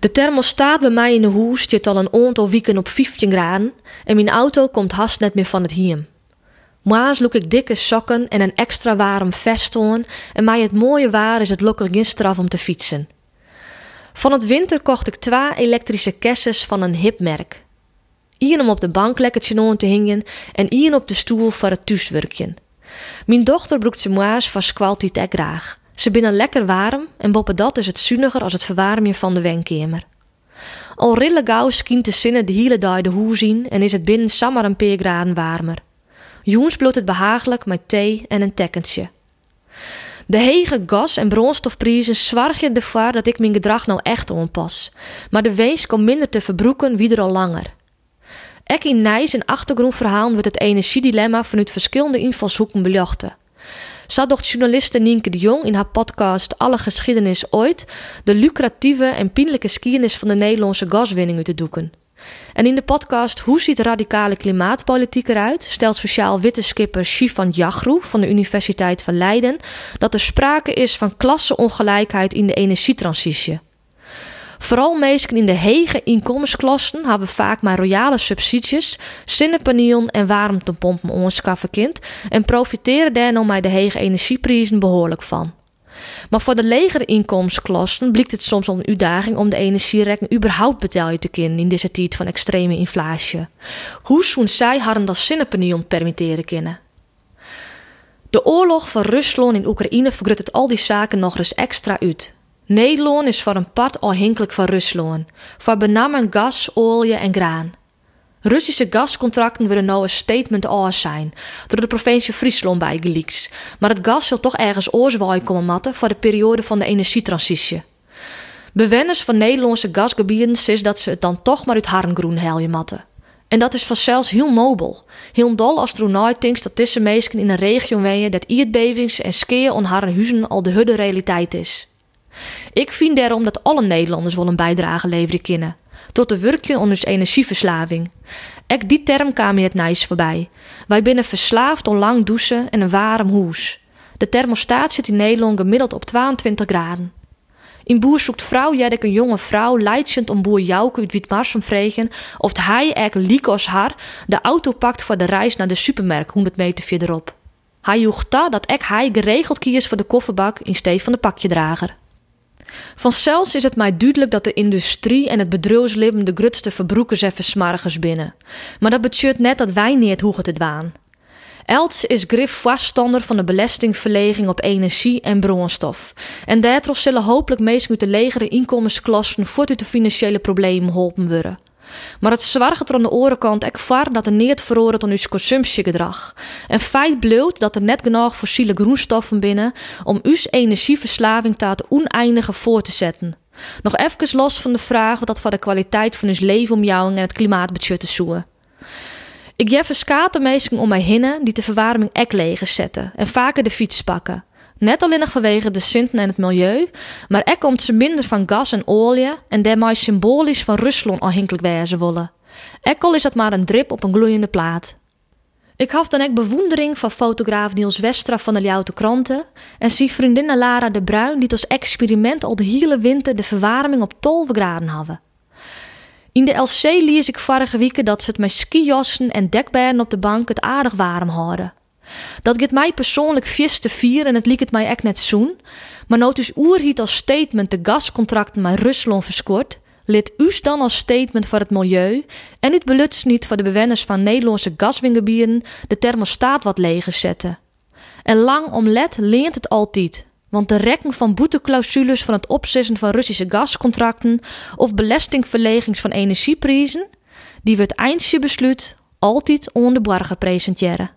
De thermostaat bij mij in de hoes zit al een aantal weken op 15 graden en mijn auto komt haast net meer van het hiem. Maas look ik dikke sokken en een extra warm vest aan en mij het mooie waar is het lokker geen om te fietsen. Van het winter kocht ik twee elektrische kessens van een hip merk. Ien om op de bank lekkertje aan te hingen en ien op de stoel voor het thuiswerkje. Mijn dochter broekt ze moa's van squaltiet graag. Ze binnen lekker warm en boppen dat is het zuiniger als het verwarmen van de wenkamer. Al rille gauw de zinnen de hele dag de hoe zien en is het binnen samar een paar graden warmer. Joens bloot het behagelijk met thee en een tekkentje. De hege gas- en brandstofprijzen zwargen ervoor dat ik mijn gedrag nou echt onpas. Maar de wees komt minder te verbroeken wie er al langer. Ek in Nijs en achtergrondverhalen wordt het energiedilemma vanuit verschillende invalshoeken bejochten. Docht journaliste Nienke de Jong in haar podcast Alle Geschiedenis Ooit de lucratieve en pijnlijke geschiedenis van de Nederlandse gaswinning uit te doeken. En in de podcast Hoe ziet radicale klimaatpolitiek eruit? stelt sociaal witte skipper Shifan Jagroe van de Universiteit van Leiden dat er sprake is van klasseongelijkheid in de energietransitie. Vooral mensen in de hege inkomensklassen hebben vaak maar royale subsidies, zonnepanelen en warmtepompen onskaffen kind en profiteren daar nou met de hege energieprijzen behoorlijk van. Maar voor de legere inkomensklassen blijkt het soms al een uitdaging om de energierekening überhaupt betalen te kunnen in deze tijd van extreme inflatie. Hoe zo'n zij hadden dat zonnepanelen permitteren kunnen? De oorlog van Rusland in Oekraïne vergrut het al die zaken nog eens extra uit. Nederland is voor een part afhankelijk van Rusland, voor benamen gas, olie en graan. Russische gascontracten willen nou een statement oors zijn, door de provincie Friesland bij geleaks. Maar het gas zal toch ergens oorzwaai komen matten voor de periode van de energietransitie. Bewenners van Nederlandse gasgebieden is dat ze het dan toch maar uit harngroen helje matten. En dat is vanzelfs heel nobel. Heel dol als denkt dat deze mensen in een regio wonen dat aardbevings en skeer on haar huizen al de hudde realiteit is. Ik vind daarom dat alle Nederlanders wel een bijdrage leveren kunnen. Tot de werkje onder energieverslaving. Ek die term kwam je het nice voorbij. Wij binnen verslaafd om lang douchen en een warm hoes. De thermostaat zit in Nederland gemiddeld op 22 graden. In Boer zoekt vrouw ik een jonge vrouw leidend om boer Jouke uit Wietmarsum vregen of hij ek liek haar de auto pakt voor de reis naar de supermarkt 100 meter verderop. Hij joegt dat ek hij geregeld kies voor de kofferbak in steeds van de pakjedrager. Vanzelfs is het mij duidelijk dat de industrie en het bedrijfsleven de grootste verbroekers en versmargers binnen. Maar dat betekent net dat wij niet hoe het waan. Els is grif vaststander van de belastingverleging op energie en brandstof. En daardoor zullen hopelijk meest met de legere inkomensklassen voort uit de financiële problemen geholpen worden. Maar het zwarget er aan de orenkant ek var dat er niet verhoren aan ons consumptiegedrag. En feit bloot dat er net genoeg fossiele groenstoffen binnen om uw energieverslaving te oneindige voor te zetten. Nog even los van de vraag wat dat voor de kwaliteit van ons jou en het klimaatbudget te zoeken. Ik jef skaten mensen om mij heen die de verwarming ek leeg zetten en vaker de fiets pakken. Net alleen vanwege de Sinten en het milieu, maar er komt ze minder van gas en olie en daarmee symbolisch van Rusland afhankelijk wezen willen. Ekkel is dat maar een drip op een gloeiende plaat. Ik had dan ook bewondering van fotograaf Niels Westra van de Ljoute Kranten en zie vriendin Lara de Bruin die als experiment al de hele winter de verwarming op 12 graden hadden. In de LC lees ik vorige week dat ze het met skijassen en dekberen op de bank het aardig warm houden. Dat gaat mij persoonlijk vies te vier en het liep het mij echt net zoen. Maar nou dus oerhiet als statement de gascontracten met Rusland verskort, lid us dan als statement voor het milieu en het beluts niet voor de bewenners van Nederlandse gaswingebieden de thermostaat wat leger zetten. En lang om let leent het altijd. Want de rekken van boeteclausules van het opzetten van Russische gascontracten of belastingverlegings van energieprijzen, die we het eindje besluit altijd onder de presenteren.